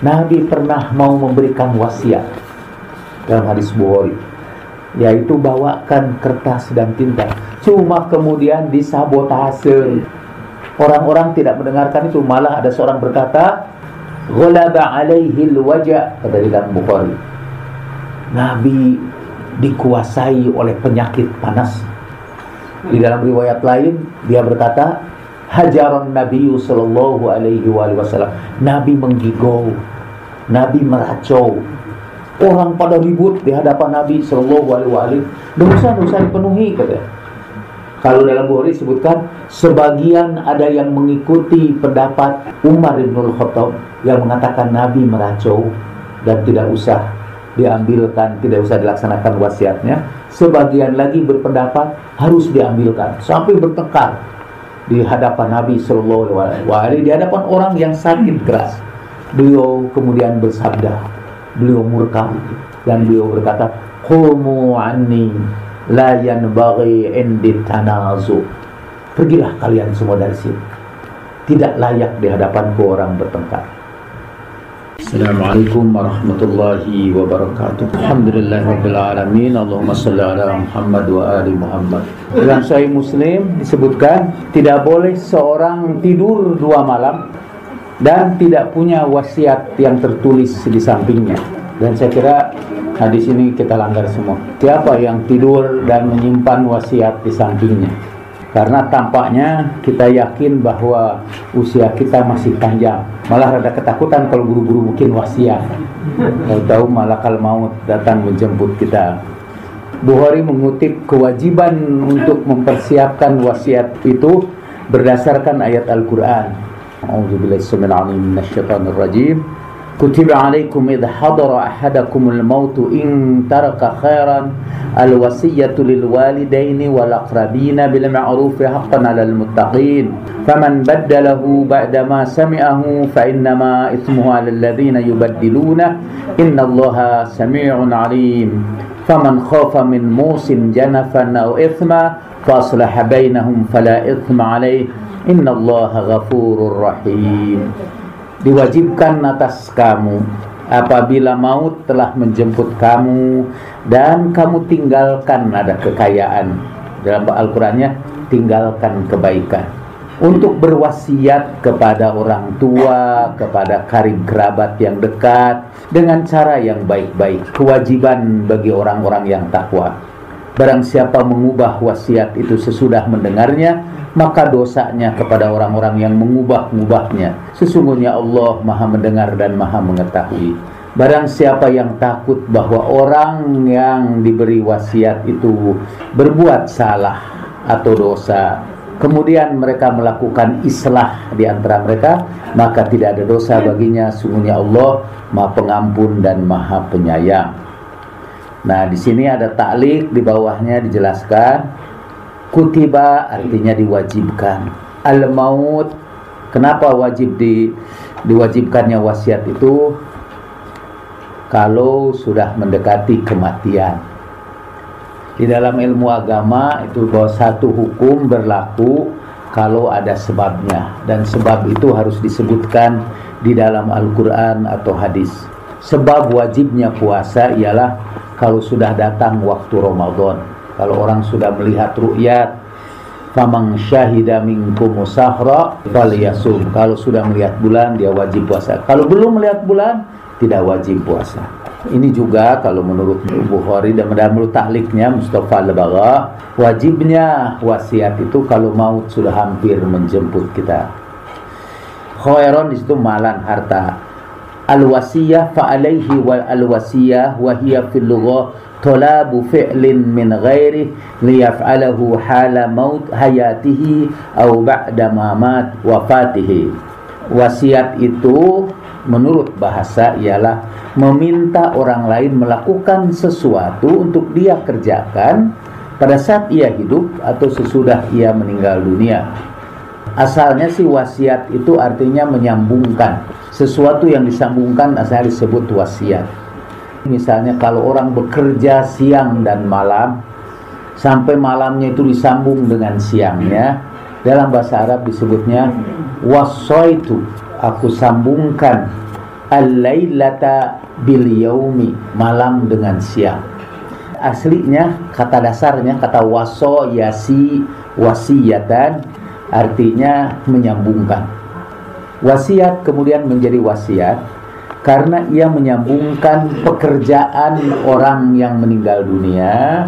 Nabi pernah mau memberikan wasiat dalam hadis Bukhari yaitu bawakan kertas dan tinta. Cuma kemudian disabotase. Orang-orang tidak mendengarkan itu malah ada seorang berkata ghalaba alaihi alwaja kata di dalam Bukhari. Nabi dikuasai oleh penyakit panas. Di dalam riwayat lain dia berkata hajaran Nabi sallallahu alaihi wasallam Nabi menggigau Nabi meracau Orang pada ribut di hadapan Nabi Shallallahu Alaihi Wasallam. Dosa-dosa dipenuhi katanya. Kalau dalam Bukhari disebutkan sebagian ada yang mengikuti pendapat Umar bin Khattab yang mengatakan Nabi meracau dan tidak usah diambilkan, tidak usah dilaksanakan wasiatnya. Sebagian lagi berpendapat harus diambilkan sampai bertengkar di hadapan Nabi Shallallahu Alaihi Wasallam. Di hadapan orang yang sakit keras. Beliau kemudian bersabda, beliau murka. Dan beliau berkata qumu anni la yanbaghi indi tanazu. Pergilah kalian semua dari sini. Tidak layak di hadapanku orang bertengkar Assalamualaikum warahmatullahi wabarakatuh Alhamdulillah Rabbil Alamin Allahumma salli ala Muhammad wa ali Muhammad Dalam Sahih Muslim disebutkan Tidak boleh seorang tidur dua malam dan tidak punya wasiat yang tertulis di sampingnya. Dan saya kira hadis ini kita langgar semua. Siapa yang tidur dan menyimpan wasiat di sampingnya? karena tampaknya kita yakin bahwa usia kita masih panjang malah ada ketakutan kalau buru-buru mungkin wasiat tahu-tahu kalau mau datang menjemput kita Bukhari mengutip kewajiban untuk mempersiapkan wasiat itu berdasarkan ayat Al-Quran. A'udzubillahiminasyaitonirrajim. كتب عليكم إذا حضر أحدكم الموت إن ترك خيرا الوصية للوالدين والأقربين بالمعروف حقا على المتقين. فمن بدله بعدما سمعه فإنما إثمه على الذين يبدلونه. إن الله سميع عليم. فمن خاف من موس جنفا أو إثما فأصلح بينهم فلا إثم عليه. Innallaha ghafurur rahim. Diwajibkan atas kamu apabila maut telah menjemput kamu dan kamu tinggalkan ada kekayaan. Dalam Al-Qur'annya tinggalkan kebaikan. Untuk berwasiat kepada orang tua, kepada karib kerabat yang dekat dengan cara yang baik-baik. Kewajiban bagi orang-orang yang takwa. Barang siapa mengubah wasiat itu sesudah mendengarnya, maka dosanya kepada orang-orang yang mengubah-ubahnya. Sesungguhnya Allah Maha mendengar dan Maha mengetahui. Barang siapa yang takut bahwa orang yang diberi wasiat itu berbuat salah atau dosa, kemudian mereka melakukan islah di antara mereka, maka tidak ada dosa baginya. Sungguhnya Allah Maha Pengampun dan Maha Penyayang. Nah, di sini ada taklik di bawahnya dijelaskan Kutiba artinya diwajibkan. Al maut kenapa wajib di diwajibkannya wasiat itu? Kalau sudah mendekati kematian. Di dalam ilmu agama itu bahwa satu hukum berlaku kalau ada sebabnya dan sebab itu harus disebutkan di dalam Al-Qur'an atau hadis. Sebab wajibnya puasa ialah kalau sudah datang waktu Ramadan. Kalau orang sudah melihat ru'yat famang syahida minkum sahra falyasum. Kalau sudah melihat bulan dia wajib puasa. Kalau belum melihat bulan tidak wajib puasa. Ini juga kalau menurut Bukhari dan menurut tahliknya Mustafa Al-Bagha wajibnya wasiat itu kalau maut sudah hampir menjemput kita. Khairon di situ malan harta al wasiyah fa alaihi wal al wasiyah wa hiya fil lughah talabu fi'lin min ghairi liyaf'alahu hala maut hayatihi au ba'da mamat wafatihi. Wasiat itu menurut bahasa ialah meminta orang lain melakukan sesuatu untuk dia kerjakan pada saat ia hidup atau sesudah ia meninggal dunia asalnya sih wasiat itu artinya menyambungkan. Sesuatu yang disambungkan asalnya disebut wasiat. Misalnya kalau orang bekerja siang dan malam sampai malamnya itu disambung dengan siangnya, dalam bahasa Arab disebutnya wasoitu, aku sambungkan al-lailata bil yaumi malam dengan siang. Aslinya kata dasarnya kata waso yasi wasiyatan artinya menyambungkan wasiat kemudian menjadi wasiat karena ia menyambungkan pekerjaan orang yang meninggal dunia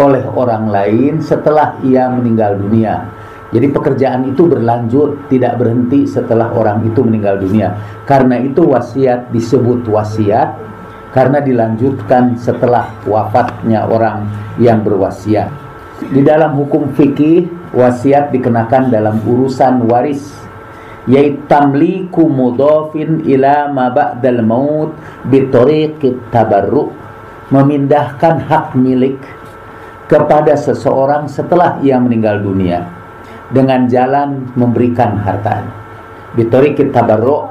oleh orang lain setelah ia meninggal dunia. Jadi pekerjaan itu berlanjut, tidak berhenti setelah orang itu meninggal dunia. Karena itu wasiat disebut wasiat karena dilanjutkan setelah wafatnya orang yang berwasiat. Di dalam hukum fikih, wasiat dikenakan dalam urusan waris yaitu tamliku mudhafin ila ma ba'dal maut bitariqit tabarruk memindahkan hak milik kepada seseorang setelah ia meninggal dunia dengan jalan memberikan harta bitariqit tabarruk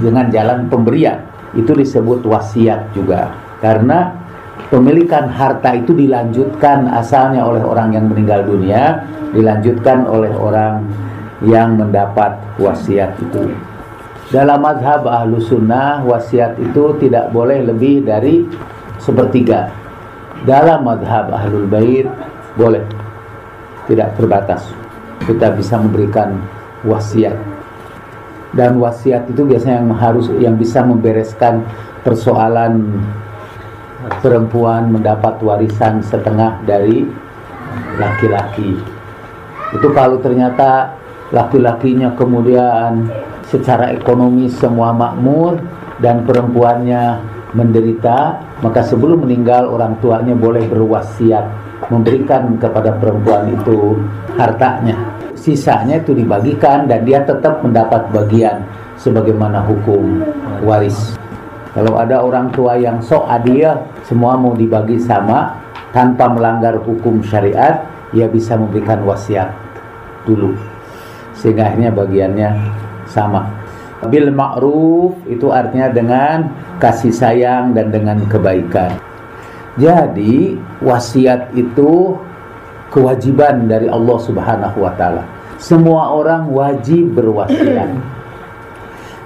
dengan jalan pemberian. Itu disebut wasiat juga. Karena pemilikan harta itu dilanjutkan asalnya oleh orang yang meninggal dunia dilanjutkan oleh orang yang mendapat wasiat itu. Dalam mazhab ahlu sunnah, wasiat itu tidak boleh lebih dari sepertiga. Dalam mazhab ahlul bait, boleh. Tidak terbatas. Kita bisa memberikan wasiat. Dan wasiat itu biasanya yang harus yang bisa membereskan persoalan perempuan mendapat warisan setengah dari laki-laki. Itu kalau ternyata laki-lakinya kemudian secara ekonomi semua makmur dan perempuannya menderita maka sebelum meninggal orang tuanya boleh berwasiat memberikan kepada perempuan itu hartanya sisanya itu dibagikan dan dia tetap mendapat bagian sebagaimana hukum waris kalau ada orang tua yang sok adil semua mau dibagi sama tanpa melanggar hukum syariat ia bisa memberikan wasiat dulu sehingga akhirnya bagiannya sama. Bil ma'ruf itu artinya dengan kasih sayang dan dengan kebaikan. Jadi wasiat itu kewajiban dari Allah Subhanahu wa taala. Semua orang wajib berwasiat.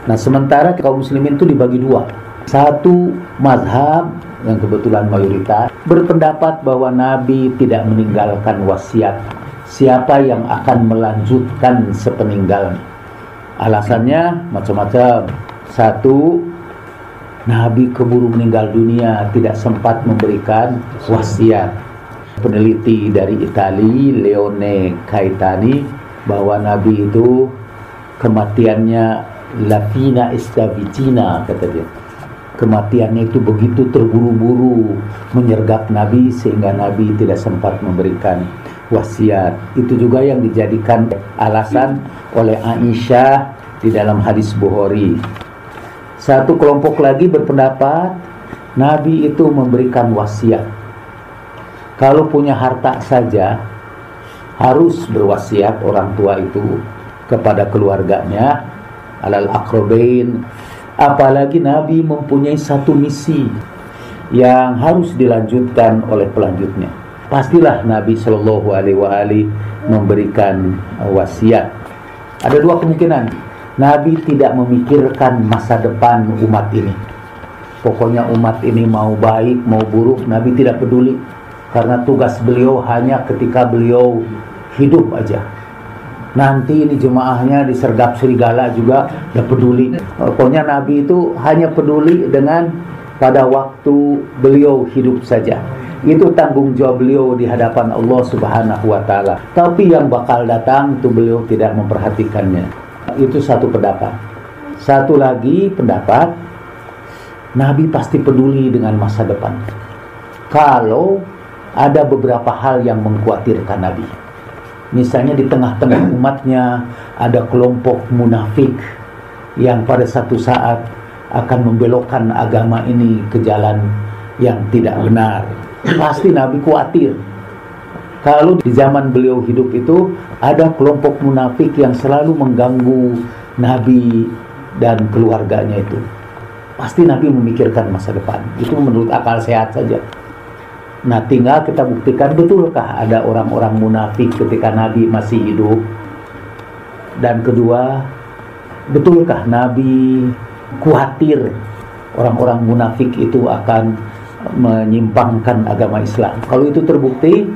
Nah, sementara kaum muslimin itu dibagi dua. Satu mazhab yang kebetulan mayoritas berpendapat bahwa Nabi tidak meninggalkan wasiat siapa yang akan melanjutkan sepeninggalnya. Alasannya macam-macam. Satu, Nabi keburu meninggal dunia tidak sempat memberikan wasiat. Peneliti dari Itali, Leone Caetani, bahwa Nabi itu kematiannya Latina Estavicina, kata dia. Kematiannya itu begitu terburu-buru menyergap Nabi sehingga Nabi tidak sempat memberikan wasiat. Itu juga yang dijadikan alasan oleh Aisyah di dalam hadis Bukhari. Satu kelompok lagi berpendapat Nabi itu memberikan wasiat. Kalau punya harta saja harus berwasiat orang tua itu kepada keluarganya alal akrobain apalagi Nabi mempunyai satu misi yang harus dilanjutkan oleh pelanjutnya pastilah Nabi Shallallahu Alaihi memberikan wasiat. Ada dua kemungkinan. Nabi tidak memikirkan masa depan umat ini. Pokoknya umat ini mau baik, mau buruk, Nabi tidak peduli. Karena tugas beliau hanya ketika beliau hidup aja. Nanti ini jemaahnya disergap serigala juga, tidak peduli. Pokoknya Nabi itu hanya peduli dengan pada waktu beliau hidup saja itu tanggung jawab beliau di hadapan Allah Subhanahu wa taala. Tapi yang bakal datang itu beliau tidak memperhatikannya. Itu satu pendapat. Satu lagi pendapat Nabi pasti peduli dengan masa depan. Kalau ada beberapa hal yang mengkhawatirkan Nabi. Misalnya di tengah-tengah umatnya ada kelompok munafik yang pada satu saat akan membelokkan agama ini ke jalan yang tidak benar pasti Nabi khawatir. Kalau di zaman beliau hidup itu ada kelompok munafik yang selalu mengganggu Nabi dan keluarganya itu. Pasti Nabi memikirkan masa depan. Itu menurut akal sehat saja. Nah, tinggal kita buktikan betulkah ada orang-orang munafik ketika Nabi masih hidup? Dan kedua, betulkah Nabi khawatir orang-orang munafik itu akan menyimpangkan agama Islam. Kalau itu terbukti,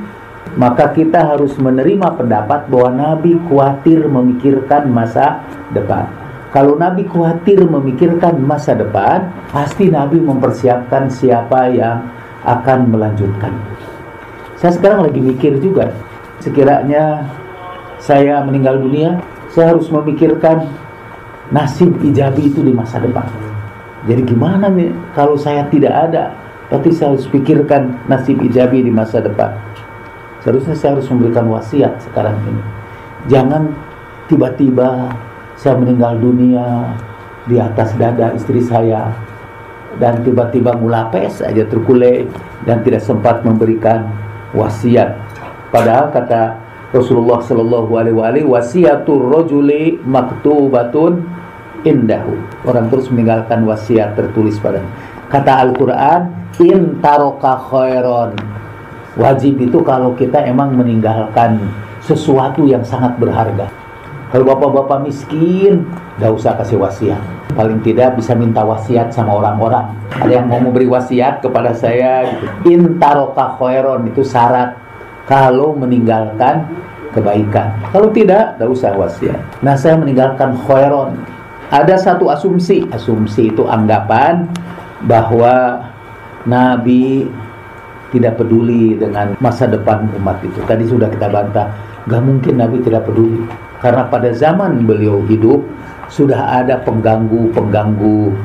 maka kita harus menerima pendapat bahwa Nabi khawatir memikirkan masa depan. Kalau Nabi khawatir memikirkan masa depan, pasti Nabi mempersiapkan siapa yang akan melanjutkan. Saya sekarang lagi mikir juga, sekiranya saya meninggal dunia, saya harus memikirkan nasib ijabi itu di masa depan. Jadi gimana nih kalau saya tidak ada? Tapi saya harus pikirkan nasib ijabi di masa depan. Seharusnya saya harus memberikan wasiat sekarang ini. Jangan tiba-tiba saya meninggal dunia di atas dada istri saya dan tiba-tiba mulapes aja terkulai dan tidak sempat memberikan wasiat. Padahal kata Rasulullah Shallallahu Alaihi Wasallam wasiatur rojuli maktubatun indahu. Orang terus meninggalkan wasiat tertulis padanya. Kata Al-Quran, in taroka khairon Wajib itu kalau kita emang meninggalkan sesuatu yang sangat berharga. Kalau bapak-bapak miskin, gak usah kasih wasiat. Paling tidak bisa minta wasiat sama orang-orang. Ada yang mau memberi wasiat kepada saya, gitu. Intaroka khairon itu syarat kalau meninggalkan kebaikan. Kalau tidak, gak usah wasiat. Nah, saya meninggalkan khairon. Ada satu asumsi. Asumsi itu anggapan bahwa Nabi tidak peduli dengan masa depan umat itu. Tadi sudah kita bantah, gak mungkin Nabi tidak peduli. Karena pada zaman beliau hidup, sudah ada pengganggu-pengganggu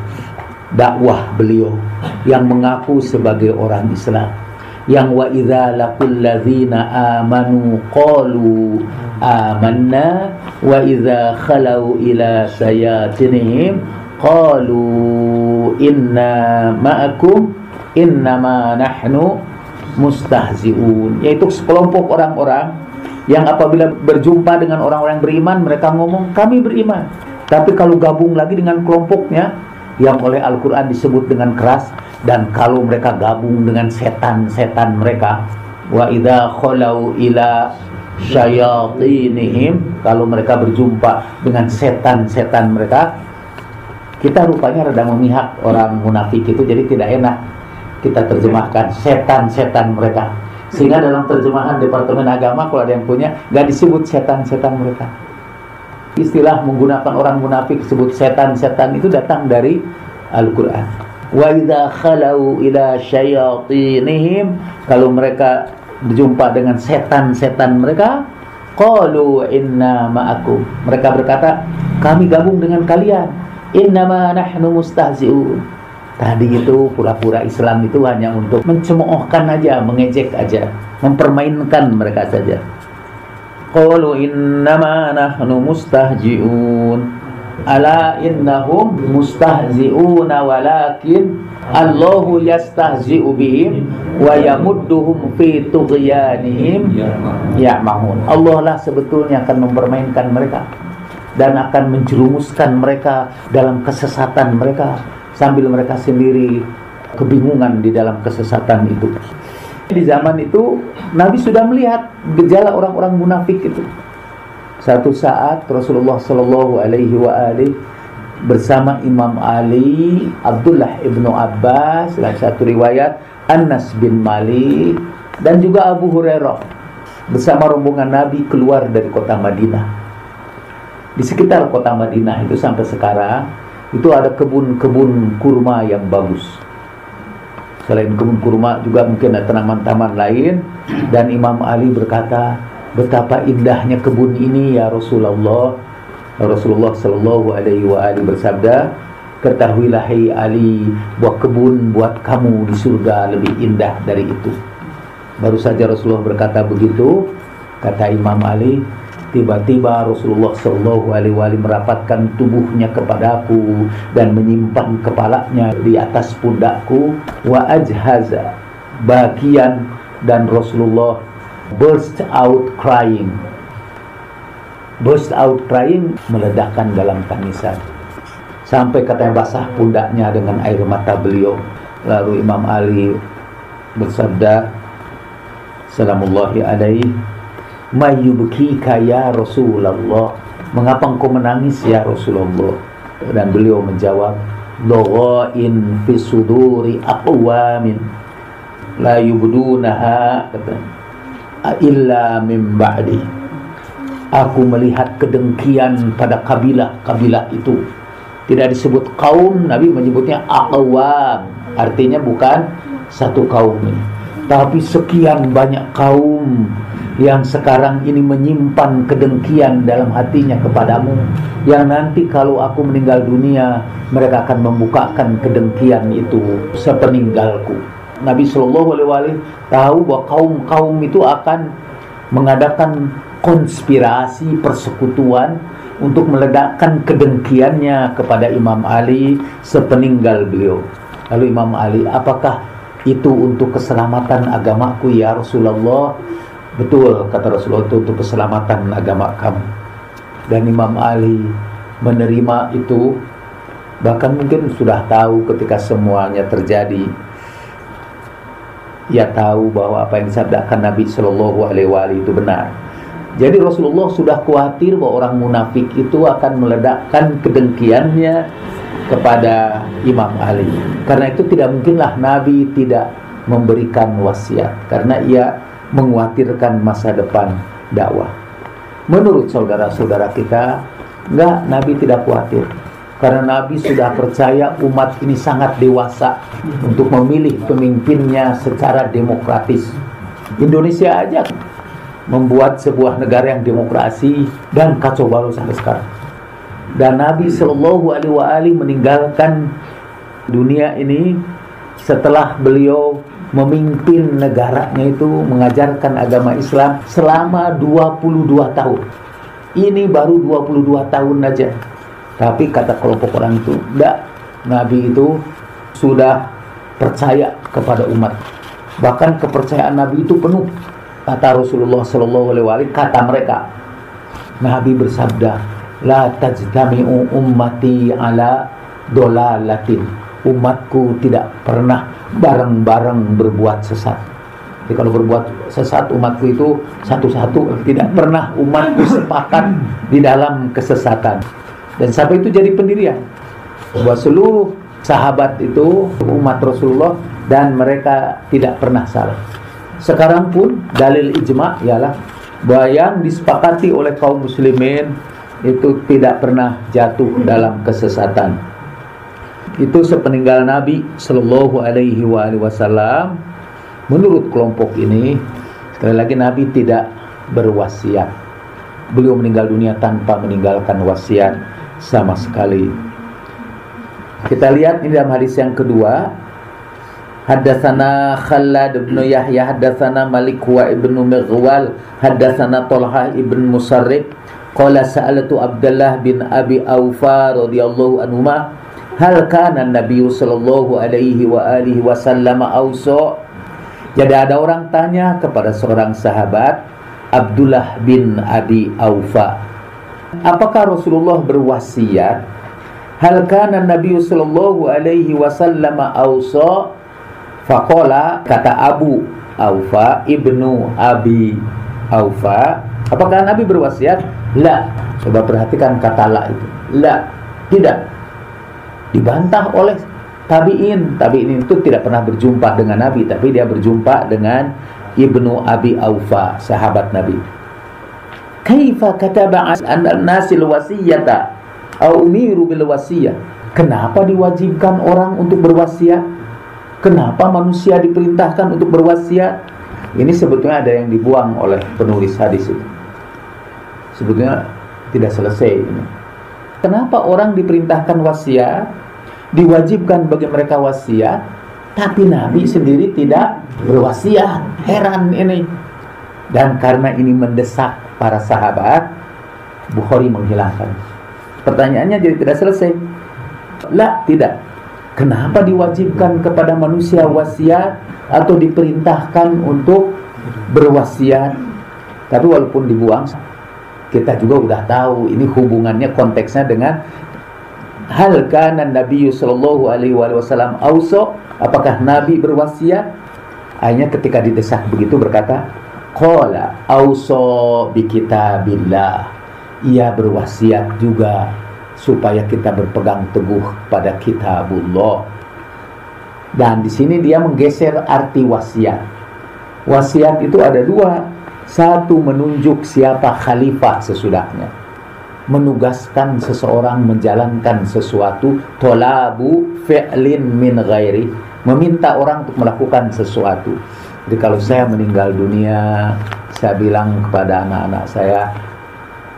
dakwah beliau yang mengaku sebagai orang Islam. Yang wa idza laqul ladzina amanu qalu amanna wa idza khalau ila sayatinihim qalu inna ma'akum innama nahnu mustahziun yaitu sekelompok orang-orang yang apabila berjumpa dengan orang-orang beriman mereka ngomong kami beriman tapi kalau gabung lagi dengan kelompoknya yang oleh Al-Quran disebut dengan keras dan kalau mereka gabung dengan setan-setan mereka wa idha khalau ila syayatinihim kalau mereka berjumpa dengan setan-setan mereka kita rupanya rada memihak orang munafik itu jadi tidak enak kita terjemahkan setan-setan mereka. Sehingga dalam terjemahan Departemen Agama kalau ada yang punya nggak disebut setan-setan mereka istilah menggunakan orang munafik disebut setan-setan itu datang dari Al-Quran. Wa khalau ila syayatinihim kalau mereka berjumpa dengan setan-setan mereka qalu inna ma'akum. Mereka berkata kami gabung dengan kalian. Innama nahnu mustahzi'un. Tadi itu pura-pura Islam itu hanya untuk mencemoohkan aja, mengejek aja, mempermainkan mereka saja. Qalu innama nahnu mustahji'un. Ala innahum mustahzi'una walakin Allahu yastahzi'u bihim wa yamudduhum fi tughyanihim ya'mahun. Allah lah sebetulnya akan mempermainkan mereka dan akan menjerumuskan mereka dalam kesesatan mereka sambil mereka sendiri kebingungan di dalam kesesatan itu. Di zaman itu Nabi sudah melihat gejala orang-orang munafik itu. Satu saat Rasulullah Shallallahu Alaihi Wasallam bersama Imam Ali, Abdullah ibnu Abbas, dalam satu riwayat Anas bin Malik dan juga Abu Hurairah bersama rombongan Nabi keluar dari kota Madinah. Di sekitar kota Madinah itu sampai sekarang itu ada kebun-kebun kurma yang bagus. Selain kebun kurma juga mungkin ada tanaman-tanaman lain dan Imam Ali berkata, betapa indahnya kebun ini ya Rasulullah. Rasulullah Shallallahu Alaihi Wasallam bersabda, ketahuilah hai Ali bahwa kebun buat kamu di surga lebih indah dari itu. Baru saja Rasulullah berkata begitu, kata Imam Ali, Tiba-tiba Rasulullah Shallallahu Alaihi Wasallam merapatkan tubuhnya kepadaku dan menyimpan kepalanya di atas pundakku wa ajhaza bagian dan Rasulullah burst out crying. Burst out crying meledakkan dalam tangisan. Sampai katanya basah pundaknya dengan air mata beliau. Lalu Imam Ali bersabda Salamullahi alaihi Mayubkika ya Rasulullah. Mengapa engkau menangis ya Rasulullah? Dan beliau menjawab loghain fi suduri aqwamin la yubdunaha illa min ba'di. Aku melihat kedengkian pada kabilah-kabilah itu. Tidak disebut kaum Nabi menyebutnya aqwam. Artinya bukan satu kaum ini. Tapi sekian banyak kaum yang sekarang ini menyimpan kedengkian dalam hatinya kepadamu yang nanti kalau aku meninggal dunia mereka akan membukakan kedengkian itu sepeninggalku Nabi Shallallahu Alaihi Wasallam tahu bahwa kaum-kaum itu akan mengadakan konspirasi persekutuan untuk meledakkan kedengkiannya kepada Imam Ali sepeninggal beliau. Lalu Imam Ali, apakah itu untuk keselamatan agamaku ya Rasulullah? Betul kata Rasulullah itu untuk keselamatan agama kamu. Dan Imam Ali menerima itu bahkan mungkin sudah tahu ketika semuanya terjadi ia tahu bahwa apa yang disabdakan Nabi Shallallahu Alaihi Wasallam itu benar. Jadi Rasulullah sudah khawatir bahwa orang munafik itu akan meledakkan kedengkiannya kepada Imam Ali. Karena itu tidak mungkinlah Nabi tidak memberikan wasiat karena ia mengkhawatirkan masa depan dakwah. Menurut saudara-saudara kita, enggak Nabi tidak khawatir. Karena Nabi sudah percaya umat ini sangat dewasa untuk memilih pemimpinnya secara demokratis. Indonesia aja membuat sebuah negara yang demokrasi dan kacau balau sampai sekarang. Dan Nabi Shallallahu Alaihi Wasallam meninggalkan dunia ini setelah beliau memimpin negaranya itu mengajarkan agama Islam selama 22 tahun. Ini baru 22 tahun aja. Tapi kata kelompok orang itu, tidak. Nabi itu sudah percaya kepada umat. Bahkan kepercayaan Nabi itu penuh. Kata Rasulullah Sallallahu Alaihi Wasallam, kata mereka, Nabi bersabda, La tajtami'u ummati ala dolalatin. Umatku tidak pernah bareng-bareng berbuat sesat. Jadi kalau berbuat sesat umatku itu satu-satu tidak pernah umatku sepakat di dalam kesesatan. Dan sampai itu jadi pendirian bahwa seluruh sahabat itu umat Rasulullah dan mereka tidak pernah salah. Sekarang pun dalil ijma ialah bahwa yang disepakati oleh kaum muslimin itu tidak pernah jatuh dalam kesesatan itu sepeninggal Nabi Shallallahu Alaihi Wasallam. Menurut kelompok ini sekali lagi Nabi tidak berwasiat. Beliau meninggal dunia tanpa meninggalkan wasiat sama sekali. Kita lihat ini dalam hadis yang kedua. Haddatsana Khalad bin Yahya haddatsana Malik wa ibnu Mughwal haddatsana Talha ibn Musarrib. Qala sa'alatu Abdullah bin Abi Aufa radhiyallahu anhuma hal kana Nabi sallallahu alaihi wa alihi wasallam auso? Jadi ada orang tanya kepada seorang sahabat Abdullah bin Abi Aufa apakah Rasulullah berwasiat? Hal kana Nabi sallallahu alaihi wasallam auso? Faqala kata Abu Aufa ibnu Abi Aufa apakah Nabi berwasiat? La. Coba perhatikan kata la itu. La. Tidak dibantah oleh tabi'in. Tabi'in itu tidak pernah berjumpa dengan Nabi, tapi dia berjumpa dengan Ibnu Abi Aufa, sahabat Nabi. Kaifa kataba an-nasil wasiyata au bil wasiyah? Kenapa diwajibkan orang untuk berwasiat? Kenapa manusia diperintahkan untuk berwasiat? Ini sebetulnya ada yang dibuang oleh penulis hadis itu. Sebetulnya tidak selesai ini. Kenapa orang diperintahkan wasiat? Diwajibkan bagi mereka wasiat, tapi Nabi sendiri tidak berwasiat. Heran ini. Dan karena ini mendesak para sahabat, Bukhari menghilangkan. Pertanyaannya jadi tidak selesai. La, tidak. Kenapa diwajibkan kepada manusia wasiat atau diperintahkan untuk berwasiat? Tapi walaupun dibuang, kita juga udah tahu ini hubungannya konteksnya dengan hal kana Nabi sallallahu alaihi wasallam auso apakah Nabi berwasiat hanya ketika didesak begitu berkata qala auso bi kitabillah ia berwasiat juga supaya kita berpegang teguh pada kitabullah. Dan di sini dia menggeser arti wasiat. Wasiat itu ada dua. Satu menunjuk siapa khalifah sesudahnya. Menugaskan seseorang menjalankan sesuatu tolabu fi'lin min ghairi. Meminta orang untuk melakukan sesuatu. Jadi kalau saya meninggal dunia, saya bilang kepada anak-anak saya,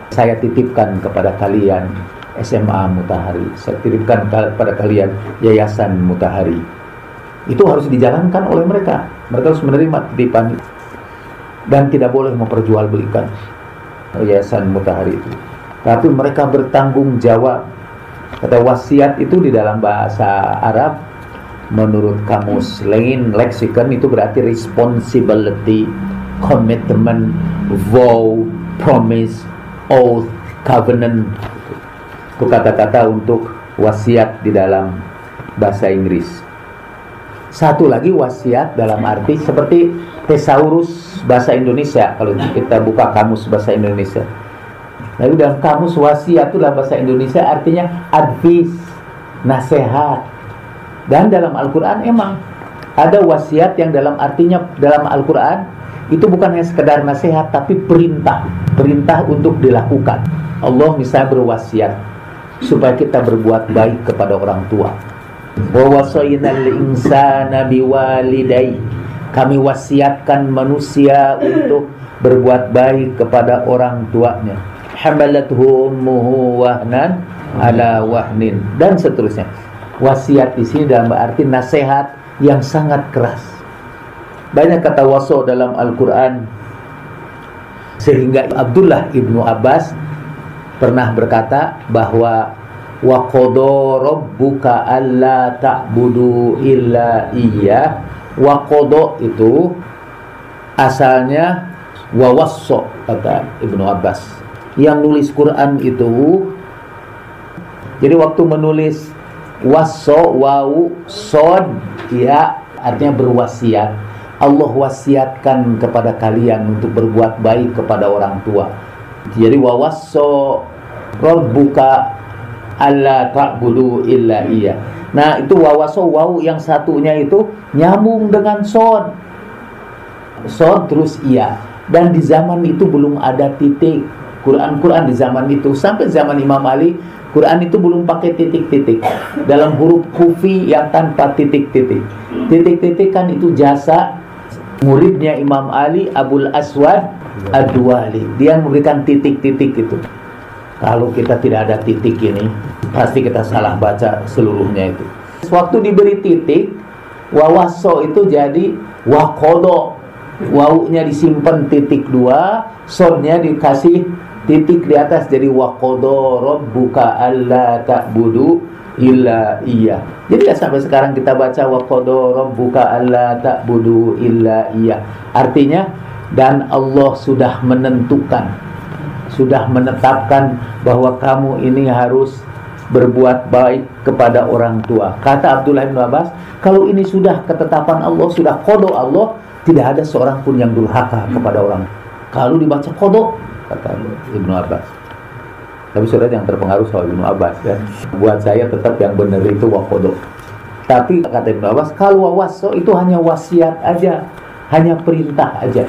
saya titipkan kepada kalian SMA Mutahari. Saya titipkan kepada kalian Yayasan Mutahari. Itu harus dijalankan oleh mereka. Mereka harus menerima titipan dan tidak boleh memperjualbelikan Yayasan Mutahari itu. Tapi mereka bertanggung jawab. Kata wasiat itu di dalam bahasa Arab menurut kamus lain leksikon itu berarti responsibility, commitment, vow, promise, oath, covenant itu kata-kata untuk wasiat di dalam bahasa Inggris. Satu lagi wasiat dalam arti seperti thesaurus bahasa Indonesia kalau kita buka kamus bahasa Indonesia. Lalu dalam kamus wasiat itu dalam bahasa Indonesia artinya advice, nasihat. Dan dalam Al-Qur'an emang ada wasiat yang dalam artinya dalam Al-Qur'an itu bukan hanya sekedar nasihat tapi perintah, perintah untuk dilakukan. Allah misalnya berwasiat supaya kita berbuat baik kepada orang tua. Kami wasiatkan manusia untuk berbuat baik kepada orang tuanya. Hamalathu ummuhu wahnan ala wahnin dan seterusnya. Wasiat di sini dalam arti nasihat yang sangat keras. Banyak kata waso dalam Al-Qur'an sehingga Abdullah ibnu Abbas pernah berkata bahwa wa qada rabbuka alla ta'budu illa iya wa qada itu asalnya wa wasso kata Ibnu Abbas yang nulis Quran itu jadi waktu menulis wasso wau sod ya artinya berwasiat Allah wasiatkan kepada kalian untuk berbuat baik kepada orang tua jadi wawasso rabbuka alla ta'budu illa iya. Nah, itu wawasso waw yang satunya itu nyambung dengan sod. Sod terus iya. Dan di zaman itu belum ada titik. Quran-Quran di zaman itu sampai zaman Imam Ali, Quran itu belum pakai titik-titik. Dalam huruf kufi yang tanpa titik-titik. Titik-titik kan itu jasa muridnya Imam Ali Abul Aswad Ad-Duwali. Dia memberikan titik-titik itu. Kalau kita tidak ada titik ini, pasti kita salah baca seluruhnya itu. Waktu diberi titik, wawaso itu jadi wakodo. Wawunya disimpan titik dua, sodnya dikasih titik di atas jadi wakodo rabbuka alla ta'budu illa iya. Jadi ya sampai sekarang kita baca wakodo rabbuka alla ta'budu illa iya. Artinya dan Allah sudah menentukan sudah menetapkan bahwa kamu ini harus berbuat baik kepada orang tua. Kata Abdullah bin Abbas, kalau ini sudah ketetapan Allah, sudah kodo Allah, tidak ada seorang pun yang durhaka kepada orang. Kalau dibaca kodo, kata Ibnu Abbas. Tapi sudah yang terpengaruh soal Ibnu Abbas ya. Buat saya tetap yang benar itu wakodo. Tapi kata Ibnu Abbas, kalau wawaso itu hanya wasiat aja, hanya perintah aja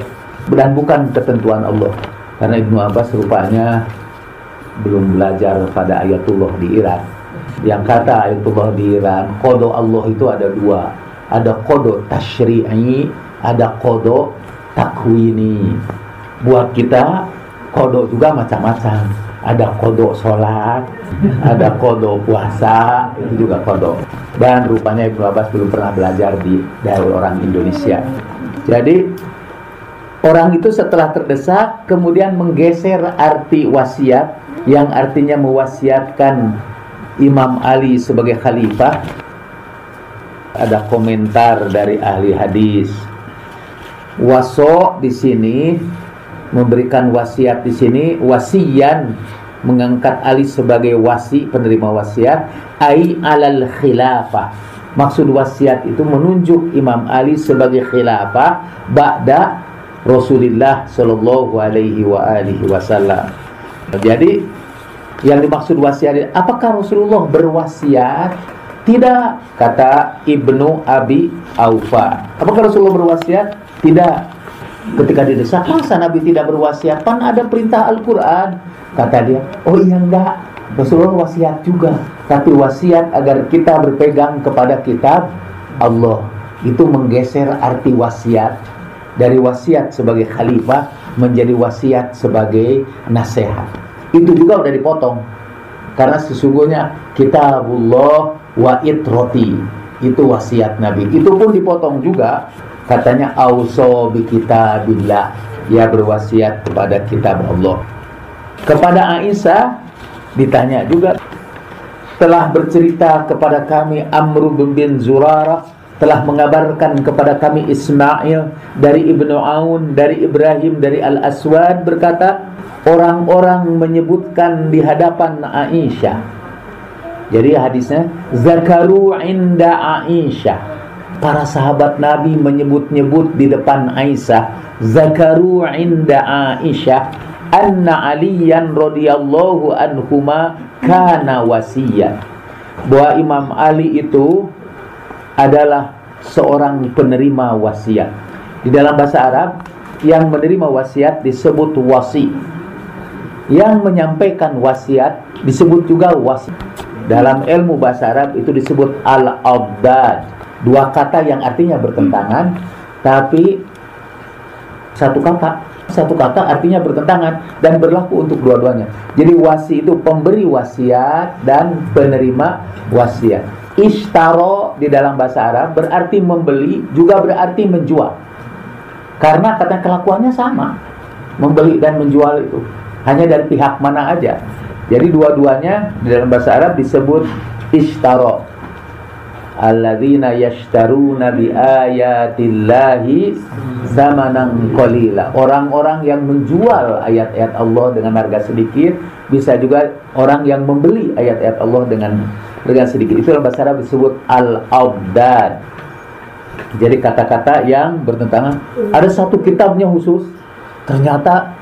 dan bukan ketentuan Allah. Karena Ibnu Abbas rupanya belum belajar pada ayatullah di Iran. Yang kata ayatullah di Iran, kodo Allah itu ada dua. Ada kodo tashri'i, ada kodo takwini. Buat kita, kodo juga macam-macam. Ada kodo sholat, ada kodo puasa, itu juga kodo. Dan rupanya Ibnu Abbas belum pernah belajar di dari orang Indonesia. Jadi Orang itu setelah terdesak kemudian menggeser arti wasiat yang artinya mewasiatkan Imam Ali sebagai khalifah. Ada komentar dari ahli hadis. Waso di sini memberikan wasiat di sini wasian mengangkat Ali sebagai wasi penerima wasiat ai alal khilafah maksud wasiat itu menunjuk Imam Ali sebagai khilafah ba'da Rasulullah Shallallahu Alaihi wa alihi Wasallam. Jadi Yang dimaksud wasiat apakah Rasulullah berwasiat? Tidak, kata Ibnu Abi Aufa. Apakah Rasulullah berwasiat? Tidak. Ketika didesak, masa Nabi tidak berwasiat? Pan ada perintah Al-Quran. Kata dia, oh iya enggak. Rasulullah wasiat juga. Tapi wasiat agar kita berpegang kepada kitab Allah. Itu menggeser arti wasiat. Dari wasiat sebagai khalifah menjadi wasiat sebagai nasihat. Itu juga udah dipotong. Karena sesungguhnya kitabullah wa itroti itu wasiat Nabi. Itu pun dipotong juga katanya auso bi. Dia berwasiat kepada kitab Allah. Kepada Aisyah ditanya juga telah bercerita kepada kami Amr bin Zurarah telah mengabarkan kepada kami Ismail dari Ibnu Aun, dari Ibrahim, dari Al-Aswad berkata, orang-orang menyebutkan di hadapan Aisyah. Jadi hadisnya zakaru inda Aisyah. Para sahabat Nabi menyebut-nyebut di depan Aisyah, zakaru inda Aisyah anna Aliyan radhiyallahu anhuma kana wasiyan. Bahwa Imam Ali itu adalah seorang penerima wasiat. Di dalam bahasa Arab, yang menerima wasiat disebut wasi. Yang menyampaikan wasiat disebut juga wasi. Dalam ilmu bahasa Arab itu disebut al-abdad. Dua kata yang artinya bertentangan, tapi satu kata satu kata artinya bertentangan dan berlaku untuk dua-duanya. Jadi wasi itu pemberi wasiat dan penerima wasiat. Ishtaro di dalam bahasa Arab berarti membeli juga berarti menjual. Karena kata kelakuannya sama. Membeli dan menjual itu hanya dari pihak mana aja. Jadi dua-duanya di dalam bahasa Arab disebut ishtaro. Alladzina yashtaruna bi ayatillahi zamanan qalila. Orang-orang yang menjual ayat-ayat Allah dengan harga sedikit, bisa juga orang yang membeli ayat-ayat Allah dengan dengan sedikit. Itu dalam bahasa Arab disebut al-abdad. Jadi kata-kata yang bertentangan. Ada satu kitabnya khusus. Ternyata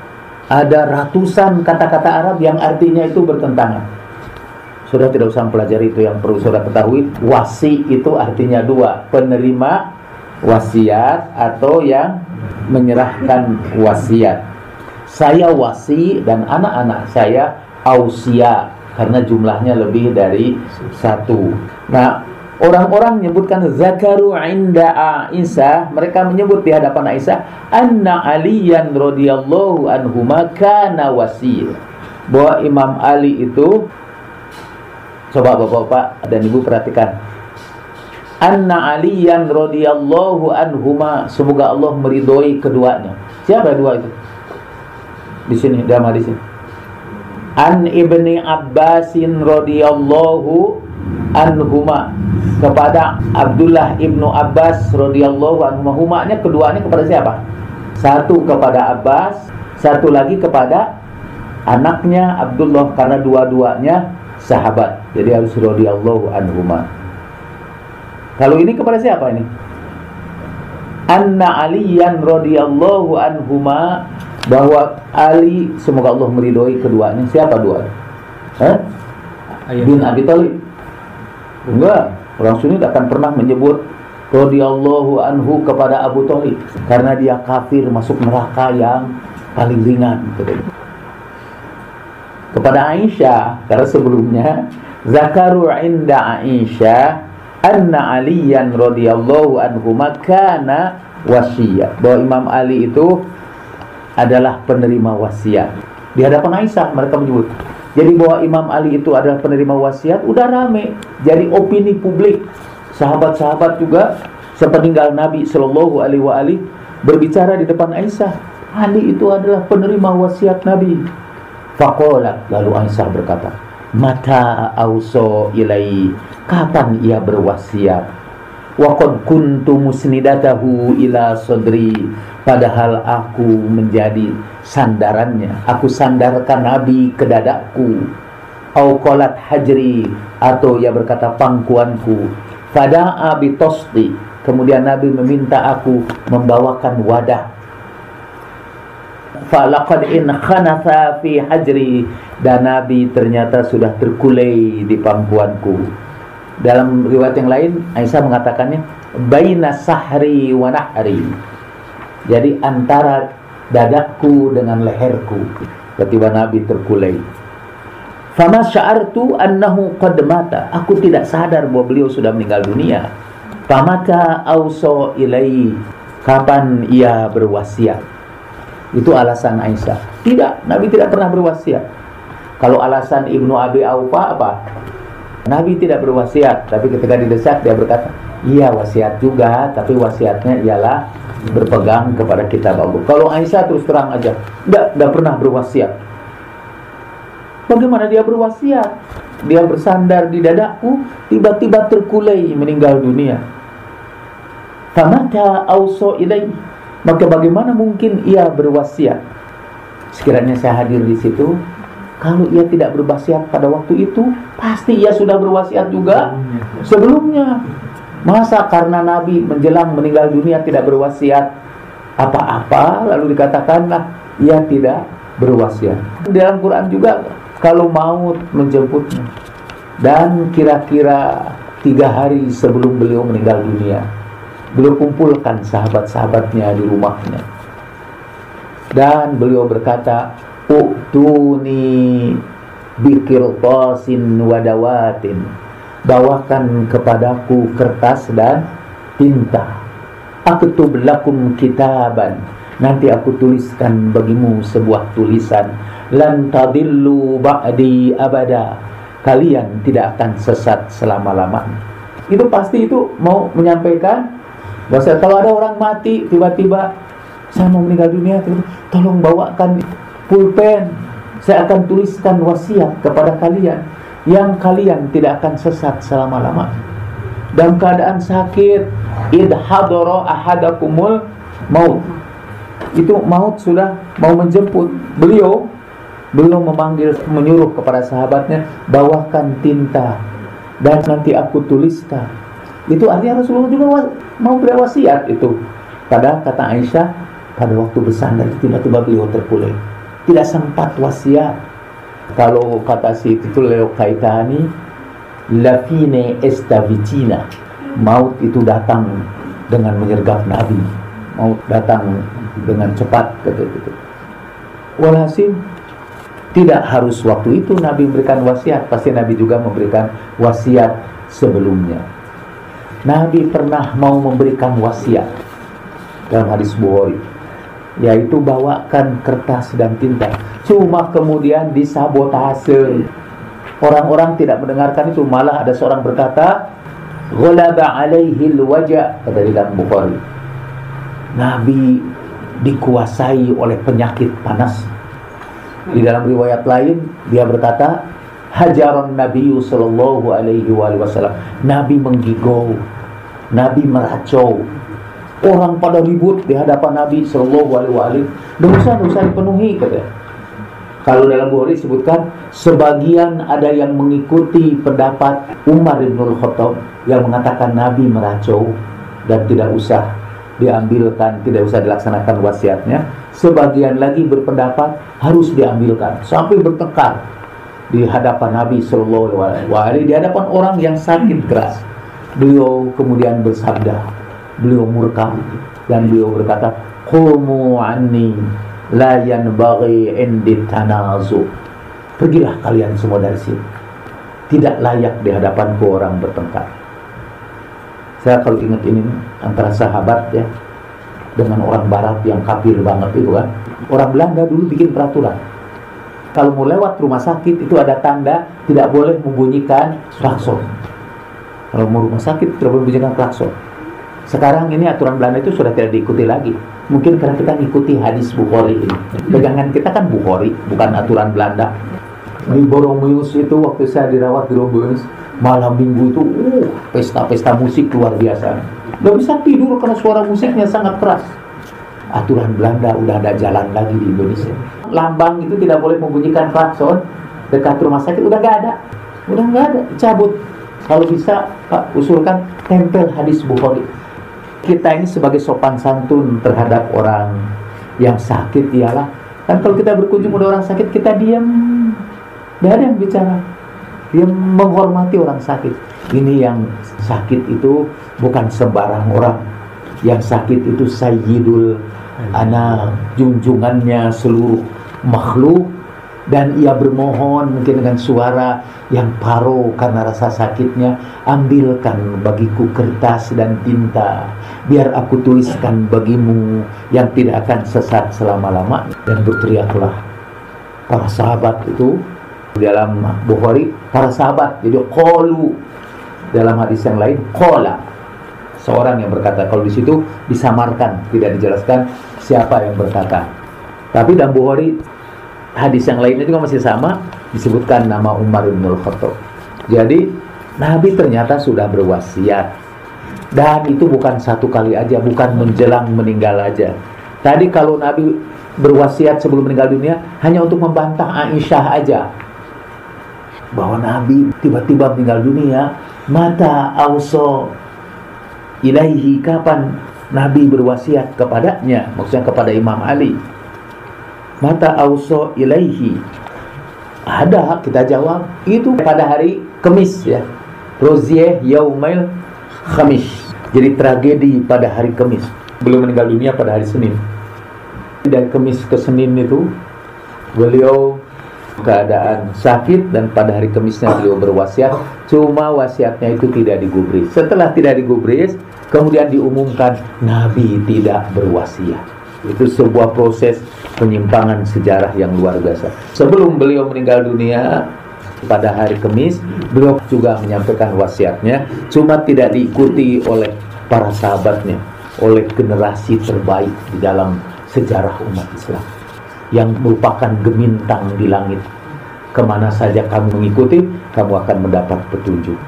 ada ratusan kata-kata Arab yang artinya itu bertentangan. Sudah tidak usah mempelajari itu yang perlu sudah ketahui. Wasi itu artinya dua, penerima wasiat atau yang menyerahkan wasiat. Saya wasi dan anak-anak saya ausia karena jumlahnya lebih dari satu. Nah, orang-orang menyebutkan zakaru inda Aisyah, mereka menyebut di hadapan Aisyah, anna Aliyan radhiyallahu anhu kana wasil. Bahwa Imam Ali itu coba Bapak-bapak dan Ibu perhatikan. Anna Aliyan radhiyallahu anhuma semoga Allah meridhoi keduanya. Siapa dua itu? Di sini, dalam di sini an ibni Abbasin radhiyallahu anhuma kepada Abdullah ibnu Abbas radhiyallahu anhuma nya keduanya kepada siapa? Satu kepada Abbas, satu lagi kepada anaknya Abdullah karena dua-duanya sahabat. Jadi harus radhiyallahu anhuma. Kalau ini kepada siapa ini? Anna Aliyan radhiyallahu anhuma bahwa Ali semoga Allah meridhoi keduanya. Siapa dua? Hah? Bin Abi Thalib. Enggak, orang Sunni akan pernah menyebut radhiyallahu anhu kepada Abu Thalib karena dia kafir masuk neraka yang paling ringan Kepada Aisyah karena sebelumnya zakaru inda Aisyah anna Aliyan radhiyallahu anhu kana wasiyah bahwa Imam Ali itu adalah penerima wasiat. Di hadapan Aisyah mereka menyebut. Jadi bahwa Imam Ali itu adalah penerima wasiat udah rame. Jadi opini publik. Sahabat-sahabat juga sepeninggal Nabi Shallallahu alaihi wasallam berbicara di depan Aisyah. Ali itu adalah penerima wasiat Nabi. Fakolat lalu Aisyah berkata, Mata auso ilai Kapan ia berwasiat? Waqad kuntu musnidatahu ila sodri Padahal aku menjadi sandarannya. Aku sandarkan Nabi ke dadaku Auqalat hajri Atau ia berkata pangkuanku. Fada'a bitosdi Kemudian Nabi meminta aku membawakan wadah falaqad in khanatha fi hajri dan Nabi ternyata sudah terkulai di pangkuanku dalam riwayat yang lain Aisyah mengatakannya baina sahri wa nahri jadi antara dadaku dengan leherku ketika Nabi terkulai Fama sya'artu annahu qad mata. Aku tidak sadar bahwa beliau sudah meninggal dunia. Famata auso ilai. Kapan ia berwasiat? Itu alasan Aisyah. Tidak, Nabi tidak pernah berwasiat. Kalau alasan Ibnu Abi Aufa apa? Nabi tidak berwasiat, tapi ketika didesak dia berkata, "Iya wasiat juga, tapi wasiatnya ialah berpegang kepada kitab Allah." Kalau Aisyah terus terang aja, tidak, tidak pernah berwasiat. Bagaimana dia berwasiat? Dia bersandar di dadaku, tiba-tiba terkulai meninggal dunia. Famata auso ilai. Maka bagaimana mungkin ia berwasiat? Sekiranya saya hadir di situ, kalau ia tidak berwasiat pada waktu itu, pasti ia sudah berwasiat juga sebelumnya. Masa karena Nabi menjelang meninggal dunia tidak berwasiat apa-apa, lalu dikatakanlah ia tidak berwasiat. Dalam Quran juga kalau maut menjemputnya dan kira-kira tiga hari sebelum beliau meninggal dunia beliau kumpulkan sahabat-sahabatnya di rumahnya. Dan beliau berkata uktuni bikir tosin wadawatin bawakan kepadaku kertas dan tinta. Aku lakum kitaban. Nanti aku tuliskan bagimu sebuah tulisan. Lan tadillu ba'di abada. Kalian tidak akan sesat selama-lamanya. Itu pasti itu mau menyampaikan bahwa kalau ada orang mati tiba-tiba saya mau meninggal dunia tolong bawakan pulpen. Saya akan tuliskan wasiat kepada kalian yang kalian tidak akan sesat selama-lamanya. Dalam keadaan sakit id ahadakumul maut. Itu maut sudah mau menjemput. Beliau belum memanggil menyuruh kepada sahabatnya bawakan tinta dan nanti aku tuliskan itu artinya Rasulullah juga mau berwasiat itu. Pada kata Aisyah pada waktu bersandar tiba-tiba beliau terpulai tidak sempat wasiat. Kalau kata si itu Leo Kaitani lafine estavicina. Maut itu datang dengan menyergap Nabi. Maut datang dengan cepat kata itu walhasil tidak harus waktu itu Nabi memberikan wasiat, pasti Nabi juga memberikan wasiat sebelumnya. Nabi pernah mau memberikan wasiat dalam hadis Bukhari, yaitu bawakan kertas dan tinta. Cuma kemudian disabotase. Orang-orang tidak mendengarkan itu, malah ada seorang berkata, "Ghalaba alaihi wajah," kata di dalam Bukhari. Nabi dikuasai oleh penyakit panas di dalam riwayat lain dia berkata, hajaran Nabi sallallahu alaihi wasallam. Nabi menggigau, Nabi meracau. Orang pada ribut di hadapan Nabi sallallahu alaihi wasallam. Dosa-dosa dipenuhi kata. Kalau dalam Bukhari disebutkan sebagian ada yang mengikuti pendapat Umar bin Khattab yang mengatakan Nabi meracau dan tidak usah diambilkan, tidak usah dilaksanakan wasiatnya. Sebagian lagi berpendapat harus diambilkan sampai bertengkar di hadapan Nabi Shallallahu Alaihi Wasallam, di hadapan orang yang sakit keras. Beliau kemudian bersabda, beliau murka dan beliau berkata, "Qumu anni la yanbaghi indi tanazu." Pergilah kalian semua dari sini. Tidak layak di hadapanku orang bertengkar. Saya kalau ingat ini antara sahabat ya dengan orang barat yang kafir banget itu kan. Orang Belanda dulu bikin peraturan. Kalau mau lewat rumah sakit itu ada tanda tidak boleh membunyikan klakson. Kalau mau rumah sakit tidak boleh membunyikan klakson. Sekarang ini aturan Belanda itu sudah tidak diikuti lagi. Mungkin karena kita mengikuti hadis Bukhari ini. Pegangan kita kan Bukhari, bukan aturan Belanda. Di Boromius itu waktu saya dirawat di Boromius, malam minggu itu uh pesta-pesta musik luar biasa nggak bisa tidur karena suara musiknya sangat keras aturan Belanda udah ada jalan lagi di Indonesia lambang itu tidak boleh membunyikan klakson dekat rumah sakit udah gak ada udah gak ada cabut kalau bisa Pak usulkan tempel hadis Bukhari kita ini sebagai sopan santun terhadap orang yang sakit ialah Kan kalau kita berkunjung pada orang sakit, kita diam. Tidak ada yang bicara. Dia menghormati orang sakit. Ini yang sakit itu bukan sembarang orang. Yang sakit itu Sayyidul Ana, junjungannya seluruh makhluk dan ia bermohon mungkin dengan suara yang paro karena rasa sakitnya ambilkan bagiku kertas dan tinta biar aku tuliskan bagimu yang tidak akan sesat selama-lama dan berteriaklah para sahabat itu dalam Bukhari para sahabat jadi qalu dalam hadis yang lain qala seorang yang berkata kalau di situ disamarkan tidak dijelaskan siapa yang berkata tapi dalam Bukhari hadis yang lainnya juga masih sama disebutkan nama Umar bin Khattab. Jadi Nabi ternyata sudah berwasiat dan itu bukan satu kali aja, bukan menjelang meninggal aja. Tadi kalau Nabi berwasiat sebelum meninggal dunia hanya untuk membantah Aisyah aja bahwa Nabi tiba-tiba meninggal dunia mata auso ilaihi kapan Nabi berwasiat kepadanya maksudnya kepada Imam Ali. Mata auso ilaihi. Ada kita jawab itu pada hari Kamis ya. Rozie yaumail khamis. Jadi tragedi pada hari Kamis belum meninggal dunia pada hari Senin. Dari Kamis ke Senin itu beliau keadaan sakit dan pada hari Kamisnya beliau berwasiat. Cuma wasiatnya itu tidak digubris. Setelah tidak digubris kemudian diumumkan Nabi tidak berwasiat itu sebuah proses penyimpangan sejarah yang luar biasa. Sebelum beliau meninggal dunia pada hari Kamis, beliau juga menyampaikan wasiatnya, cuma tidak diikuti oleh para sahabatnya, oleh generasi terbaik di dalam sejarah umat Islam yang merupakan gemintang di langit. Ke mana saja kamu mengikuti, kamu akan mendapat petunjuk.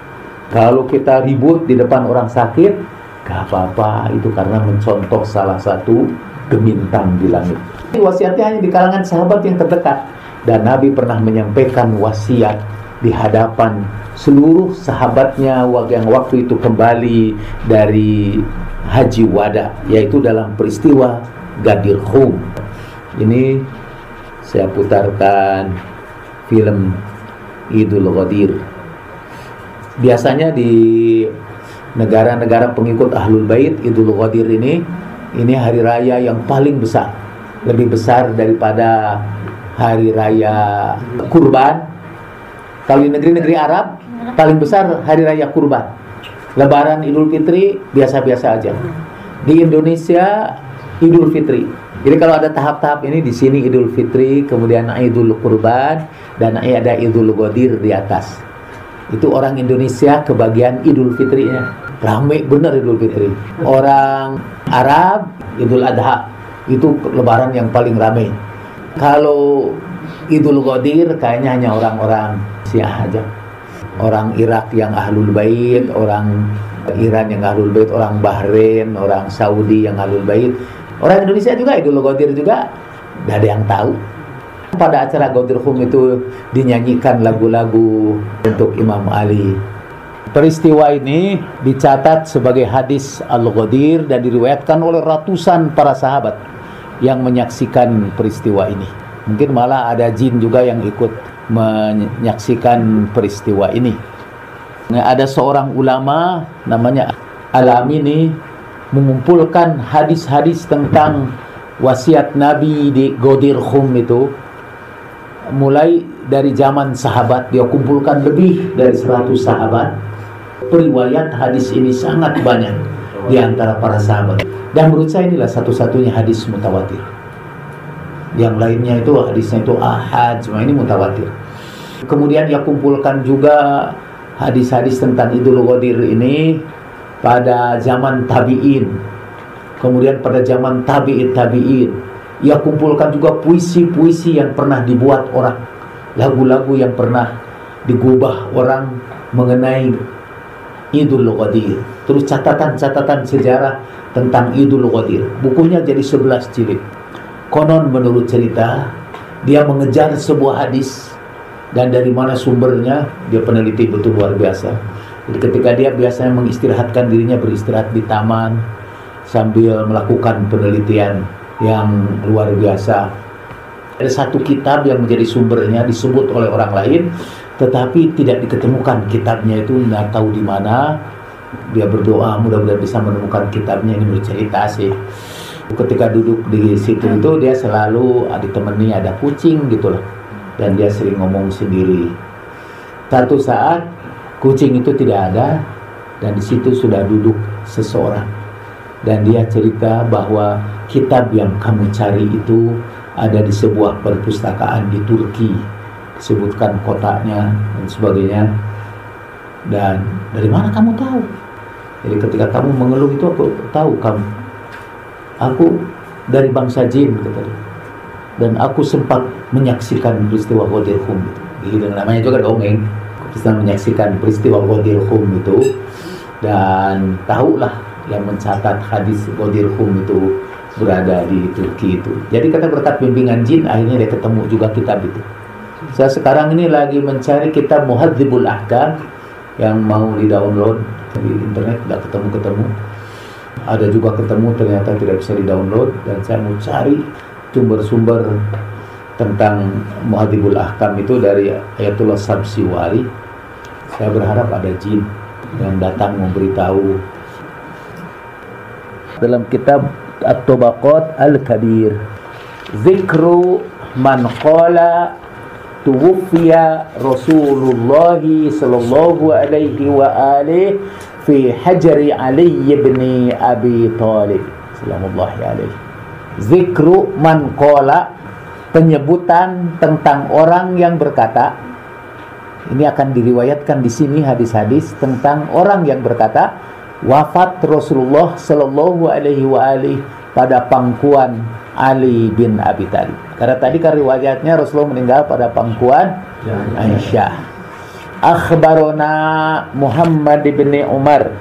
Kalau kita ribut di depan orang sakit, gak apa-apa, itu karena mencontoh salah satu gemintang di langit. Wasiatnya hanya di kalangan sahabat yang terdekat. Dan Nabi pernah menyampaikan wasiat di hadapan seluruh sahabatnya yang waktu itu kembali dari haji wada yaitu dalam peristiwa Gadir Khum ini saya putarkan film Idul Ghadir biasanya di negara-negara pengikut Ahlul Bait Idul Ghadir ini ini hari raya yang paling besar. Lebih besar daripada hari raya kurban. Kalau di negeri-negeri Arab paling besar hari raya kurban. Lebaran idul fitri biasa-biasa aja. Di Indonesia idul fitri. Jadi kalau ada tahap-tahap ini di sini idul fitri kemudian idul kurban dan ada idul godir di atas itu orang Indonesia kebagian idul fitrinya Rame benar Idul Fitri. Orang Arab Idul Adha itu lebaran yang paling rame. Kalau Idul Qadir kayaknya hanya orang-orang Syiah aja. Orang Irak yang Ahlul Bait, orang Iran yang Ahlul Bait, orang Bahrain, orang Saudi yang Ahlul Bait. Orang Indonesia juga Idul Qadir juga tidak ada yang tahu. Pada acara Qadir Hum itu dinyanyikan lagu-lagu untuk Imam Ali. Peristiwa ini dicatat sebagai hadis Al-Ghadir dan diriwayatkan oleh ratusan para sahabat yang menyaksikan peristiwa ini. Mungkin malah ada jin juga yang ikut menyaksikan peristiwa ini. Nah, ada seorang ulama namanya Al-Amini mengumpulkan hadis-hadis tentang wasiat Nabi di Ghadir Khum itu mulai dari zaman sahabat dia kumpulkan lebih dari 100 sahabat periwayat hadis ini sangat banyak di antara para sahabat. Dan menurut saya inilah satu-satunya hadis mutawatir. Yang lainnya itu hadisnya itu ahad, semua ini mutawatir. Kemudian ia kumpulkan juga hadis-hadis tentang Idul Ghadir ini pada zaman tabi'in. Kemudian pada zaman tabi'in tabi'in. Ia kumpulkan juga puisi-puisi yang pernah dibuat orang. Lagu-lagu yang pernah digubah orang mengenai Idul Qadir. Terus catatan-catatan sejarah tentang Idul Qadir. Bukunya jadi 11 jilid. Konon menurut cerita, dia mengejar sebuah hadis dan dari mana sumbernya dia peneliti betul luar biasa. Jadi ketika dia biasanya mengistirahatkan dirinya beristirahat di taman sambil melakukan penelitian yang luar biasa. Ada satu kitab yang menjadi sumbernya disebut oleh orang lain, tetapi tidak diketemukan kitabnya itu nggak tahu di mana. Dia berdoa mudah-mudahan bisa menemukan kitabnya ini bercerita sih. Ketika duduk di situ itu dia selalu ditemani ada kucing gitu loh, dan dia sering ngomong sendiri. Satu saat kucing itu tidak ada dan di situ sudah duduk seseorang dan dia cerita bahwa kitab yang kamu cari itu ada di sebuah perpustakaan di Turki. Disebutkan kotaknya dan sebagainya. Dan dari mana kamu tahu? Jadi ketika kamu mengeluh itu aku tahu kamu. Aku dari bangsa jin kata dan aku sempat menyaksikan peristiwa Ghadir Hum itu. Gitu, namanya juga dongeng bisa menyaksikan peristiwa Ghadir Hum itu. Dan tahulah yang mencatat hadis Ghadir Hum itu berada di Turki itu. Jadi kata berkat bimbingan jin akhirnya dia ketemu juga kitab itu. Saya sekarang ini lagi mencari kitab Muhadzibul Ahkam yang mau di-download di internet tidak ketemu-ketemu. Ada juga ketemu ternyata tidak bisa di-download dan saya mau cari sumber-sumber tentang Muhadzibul Ahkam itu dari Ayatullah Sabsiwari. Saya berharap ada jin yang datang memberitahu dalam kitab At-Tabaqat Al-Kabir. Zikru man qala tuwfiya Rasulullah sallallahu alaihi wa alihi fi hajri Ali ibn Abi Talib. Sallallahu alaihi. Zikru man qala penyebutan tentang orang yang berkata ini akan diriwayatkan di sini hadis-hadis tentang orang yang berkata wafat Rasulullah Shallallahu Alaihi Wasallam pada pangkuan Ali bin Abi Thalib. Karena tadi kan riwayatnya Rasulullah meninggal pada pangkuan Aisyah. Akhbarona Muhammad bin Umar.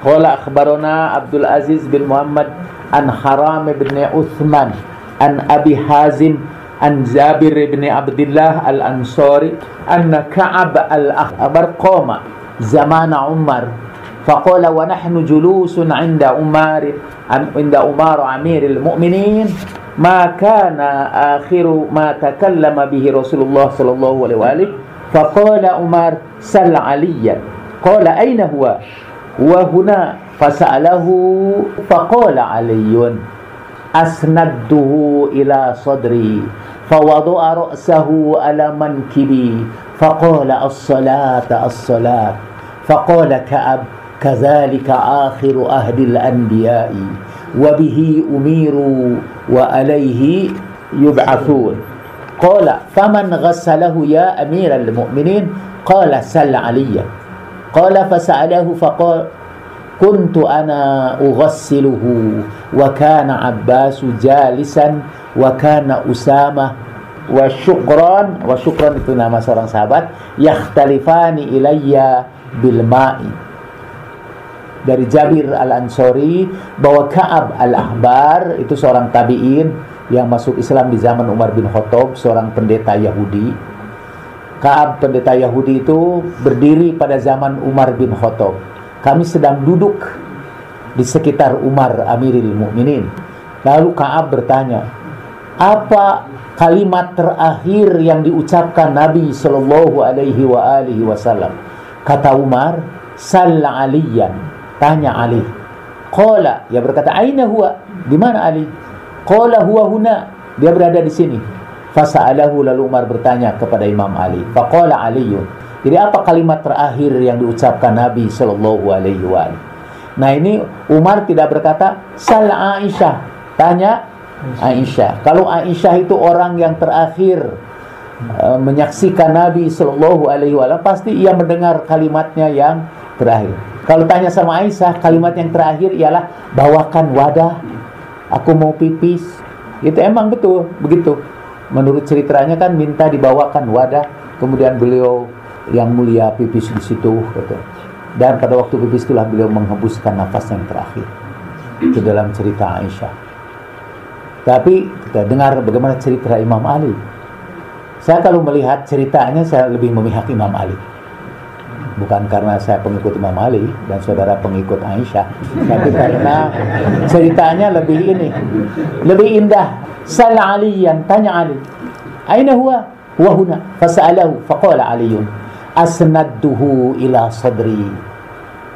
Qala akhbarona Abdul Aziz bin Muhammad an Haram bin Uthman an Abi Hazim an Jabir bin Abdullah al-Ansari anna Ka'ab al-Akhbar qama zamana Umar فقال ونحن جلوس عند عمار عند عمار أمير المؤمنين. ما كان آخر ما تكلم به رسول الله صلى الله عليه وآله. فقال عمر سل عليا. قال أين هو؟ وهنا فسأله فقال علي أسنده إلى صدري. فوضع رأسه على منكبي. فقال الصلاة الصلاة. فقال كأب. كذلك آخر أهد الأنبياء وبه أميروا وعليه يبعثون. قال فمن غسله يا أمير المؤمنين؟ قال سل علي. قال فسأله فقال كنت أنا أغسله وكان عباس جالسا وكان أسامة وشكران وشكران itu sahabat yakhtalifani ilayya bil ma'i dari Jabir Al-Ansori bahwa Ka'ab Al-Ahbar itu seorang tabi'in yang masuk Islam di zaman Umar bin Khattab, seorang pendeta Yahudi. Ka'ab pendeta Yahudi itu berdiri pada zaman Umar bin Khattab. Kami sedang duduk di sekitar Umar Amiril Mukminin. Lalu Ka'ab bertanya, "Apa kalimat terakhir yang diucapkan Nabi Shallallahu alaihi wasallam?" Kata Umar, "Sal aliyan." Tanya Ali. Qala, dia berkata, "Aina huwa?" Di mana Ali? Qala huwa huna. Dia berada di sini. Fasa'alahu lalu Umar bertanya kepada Imam Ali. Faqala Aliyun. Jadi apa kalimat terakhir yang diucapkan Nabi sallallahu alaihi wasallam? Nah, ini Umar tidak berkata sal Aisyah. Tanya Aisyah. Kalau Aisyah itu orang yang terakhir uh, menyaksikan Nabi sallallahu alaihi wasallam, pasti ia mendengar kalimatnya yang terakhir. Kalau tanya sama Aisyah, kalimat yang terakhir ialah bawakan wadah, aku mau pipis. Itu emang betul, begitu. Menurut ceritanya kan minta dibawakan wadah, kemudian beliau yang mulia pipis di situ, gitu. Dan pada waktu pipis itulah beliau menghembuskan nafas yang terakhir. Itu dalam cerita Aisyah. Tapi kita dengar bagaimana cerita Imam Ali. Saya kalau melihat ceritanya saya lebih memihak Imam Ali bukan karena saya pengikut Imam Ali dan saudara pengikut Aisyah tapi karena ceritanya lebih ini lebih indah. Sal aliyan tanya ali aina huwa? Huwa huna. Fasalahu faqala aliyun asnadduhu ila sadri.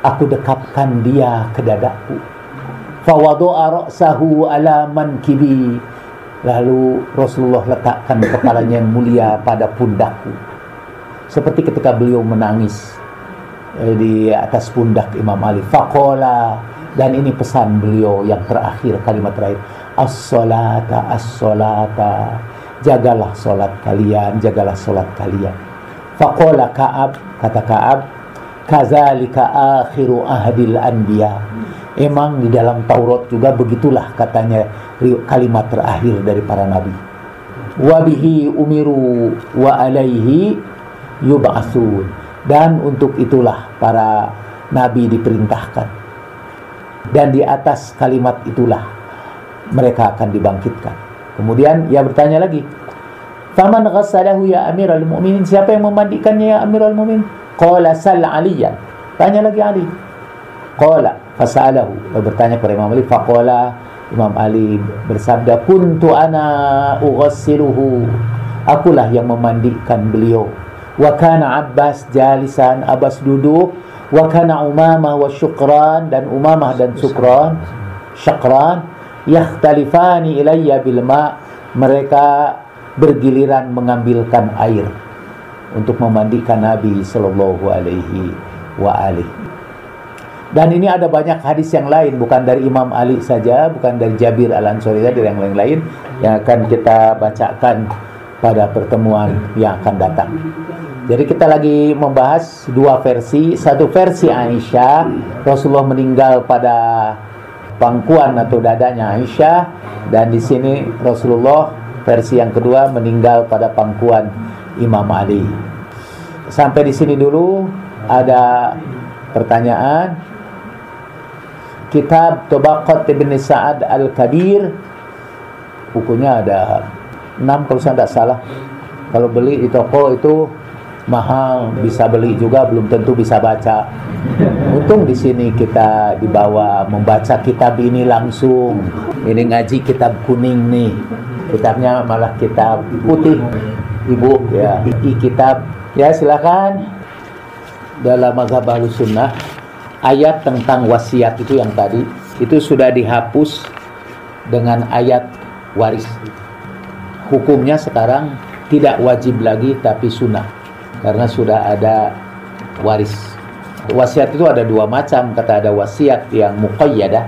Aku dekapkan dia ke dadaku. Fawadu'a ra'sahu ala mankibi. Lalu Rasulullah letakkan kepalanya yang mulia pada pundakku seperti ketika beliau menangis di atas pundak Imam Ali. Faqala dan ini pesan beliau yang terakhir kalimat terakhir. As-salata as-salata. Jagalah solat kalian jagalah solat kalian. Faqala Ka'ab kata Ka'ab kazalika akhiru ahdil anbiya. Emang di dalam Taurat juga begitulah katanya kalimat terakhir dari para nabi. Wabihi umiru wa alaihi yub'atsun dan untuk itulah para nabi diperintahkan dan di atas kalimat itulah mereka akan dibangkitkan. Kemudian ia bertanya lagi, "Faman ghassalahu ya Amirul Mukminin? Siapa yang memandikannya ya Amirul Mukminin?" Qala sal Aliyan. Tanya lagi Ali. Qala fasalahu. Bertanya kepada Imam Ali, faqala Imam Ali bersabda, "Kuntu ana ughassiluhu." Akulah yang memandikan beliau. Wa kana Abbas jalisan, Abbas duduk. Wa kana Umamah wa Syukran dan Umamah dan Syukran Syakran yakhtalifani ilayya bil ma. Mereka bergiliran mengambilkan air untuk memandikan Nabi sallallahu alaihi wa alihi dan ini ada banyak hadis yang lain bukan dari Imam Ali saja bukan dari Jabir Al-Ansari dari yang lain-lain yang akan kita bacakan pada pertemuan yang akan datang jadi kita lagi membahas dua versi. Satu versi Aisyah, Rasulullah meninggal pada pangkuan atau dadanya Aisyah dan di sini Rasulullah versi yang kedua meninggal pada pangkuan Imam Ali. Sampai di sini dulu ada pertanyaan. Kitab Tobaqat Ibn Sa'ad Al-Kabir bukunya ada 6 kalau saya tidak salah. Kalau beli di toko itu mahal bisa beli juga belum tentu bisa baca. Untung di sini kita dibawa membaca kitab ini langsung. Ini ngaji kitab kuning nih. Kitabnya malah kitab putih. Ibu ya. Iki kitab ya silakan. Dalam mazhab sunnah ayat tentang wasiat itu yang tadi itu sudah dihapus dengan ayat waris. Hukumnya sekarang tidak wajib lagi tapi sunnah karena sudah ada waris. Wasiat itu ada dua macam, kata ada wasiat yang muqayyadah,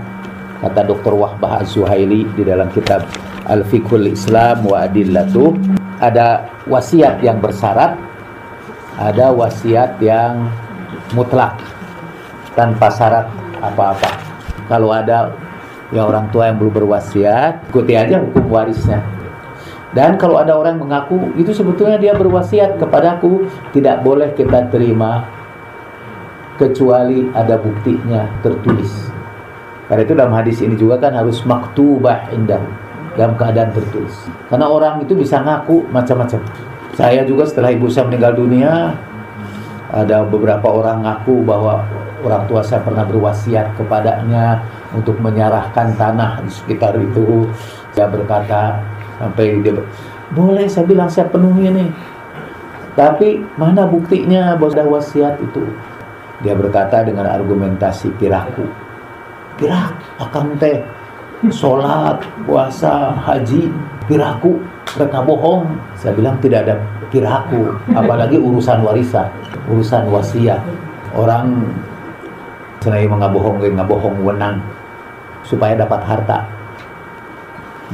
kata Dr. Wahbah Az-Zuhaili di dalam kitab Al-Fiqhul Islam wa Adillatu, ada wasiat yang bersyarat, ada wasiat yang mutlak tanpa syarat apa-apa. Kalau ada ya orang tua yang belum berwasiat, ikuti aja hukum warisnya. Dan kalau ada orang mengaku itu sebetulnya dia berwasiat kepadaku, tidak boleh kita terima kecuali ada buktinya tertulis. Karena itu dalam hadis ini juga kan harus maktubah indah dalam keadaan tertulis. Karena orang itu bisa ngaku macam-macam. Saya juga setelah ibu saya meninggal dunia ada beberapa orang ngaku bahwa orang tua saya pernah berwasiat kepadanya untuk menyerahkan tanah di sekitar itu. Saya berkata, sampai dia boleh saya bilang saya penuhi nih. Tapi mana buktinya bahwa wasiat itu? Dia berkata dengan argumentasi piraku. Pirak akan teh sholat puasa haji piraku. Mereka bohong. Saya bilang tidak ada piraku. Apalagi urusan warisan urusan wasiat. Orang selain nggak bohong nggak bohong wenang. Supaya dapat harta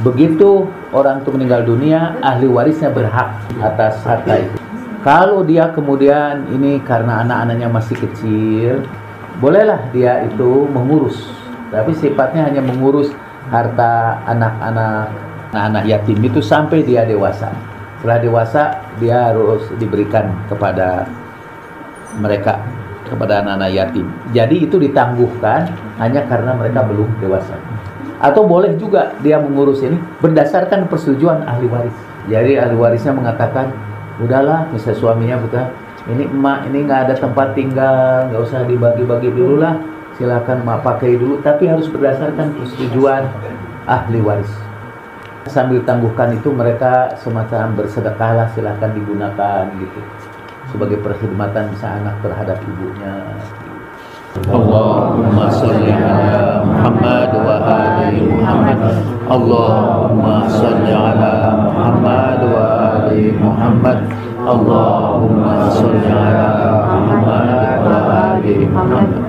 begitu orang itu meninggal dunia, ahli warisnya berhak atas harta itu. Kalau dia kemudian ini karena anak-anaknya masih kecil, bolehlah dia itu mengurus. Tapi sifatnya hanya mengurus harta anak-anak anak yatim itu sampai dia dewasa. Setelah dewasa dia harus diberikan kepada mereka kepada anak-anak yatim. Jadi itu ditangguhkan hanya karena mereka belum dewasa atau boleh juga dia mengurus ini berdasarkan persetujuan ahli waris. Jadi ahli warisnya mengatakan, udahlah, misalnya suaminya betul, ini emak ini nggak ada tempat tinggal, nggak usah dibagi-bagi dulu lah, silakan emak pakai dulu, tapi harus berdasarkan persetujuan ahli waris. sambil tangguhkan itu mereka semacam bersedekah lah silahkan digunakan gitu sebagai perkhidmatan bisa anak terhadap ibunya Allahumma salli ala Muhammad wa ali Muhammad Allahumma salli ala Muhammad wa ali Muhammad Allahumma salli ala Muhammad wa ali Muhammad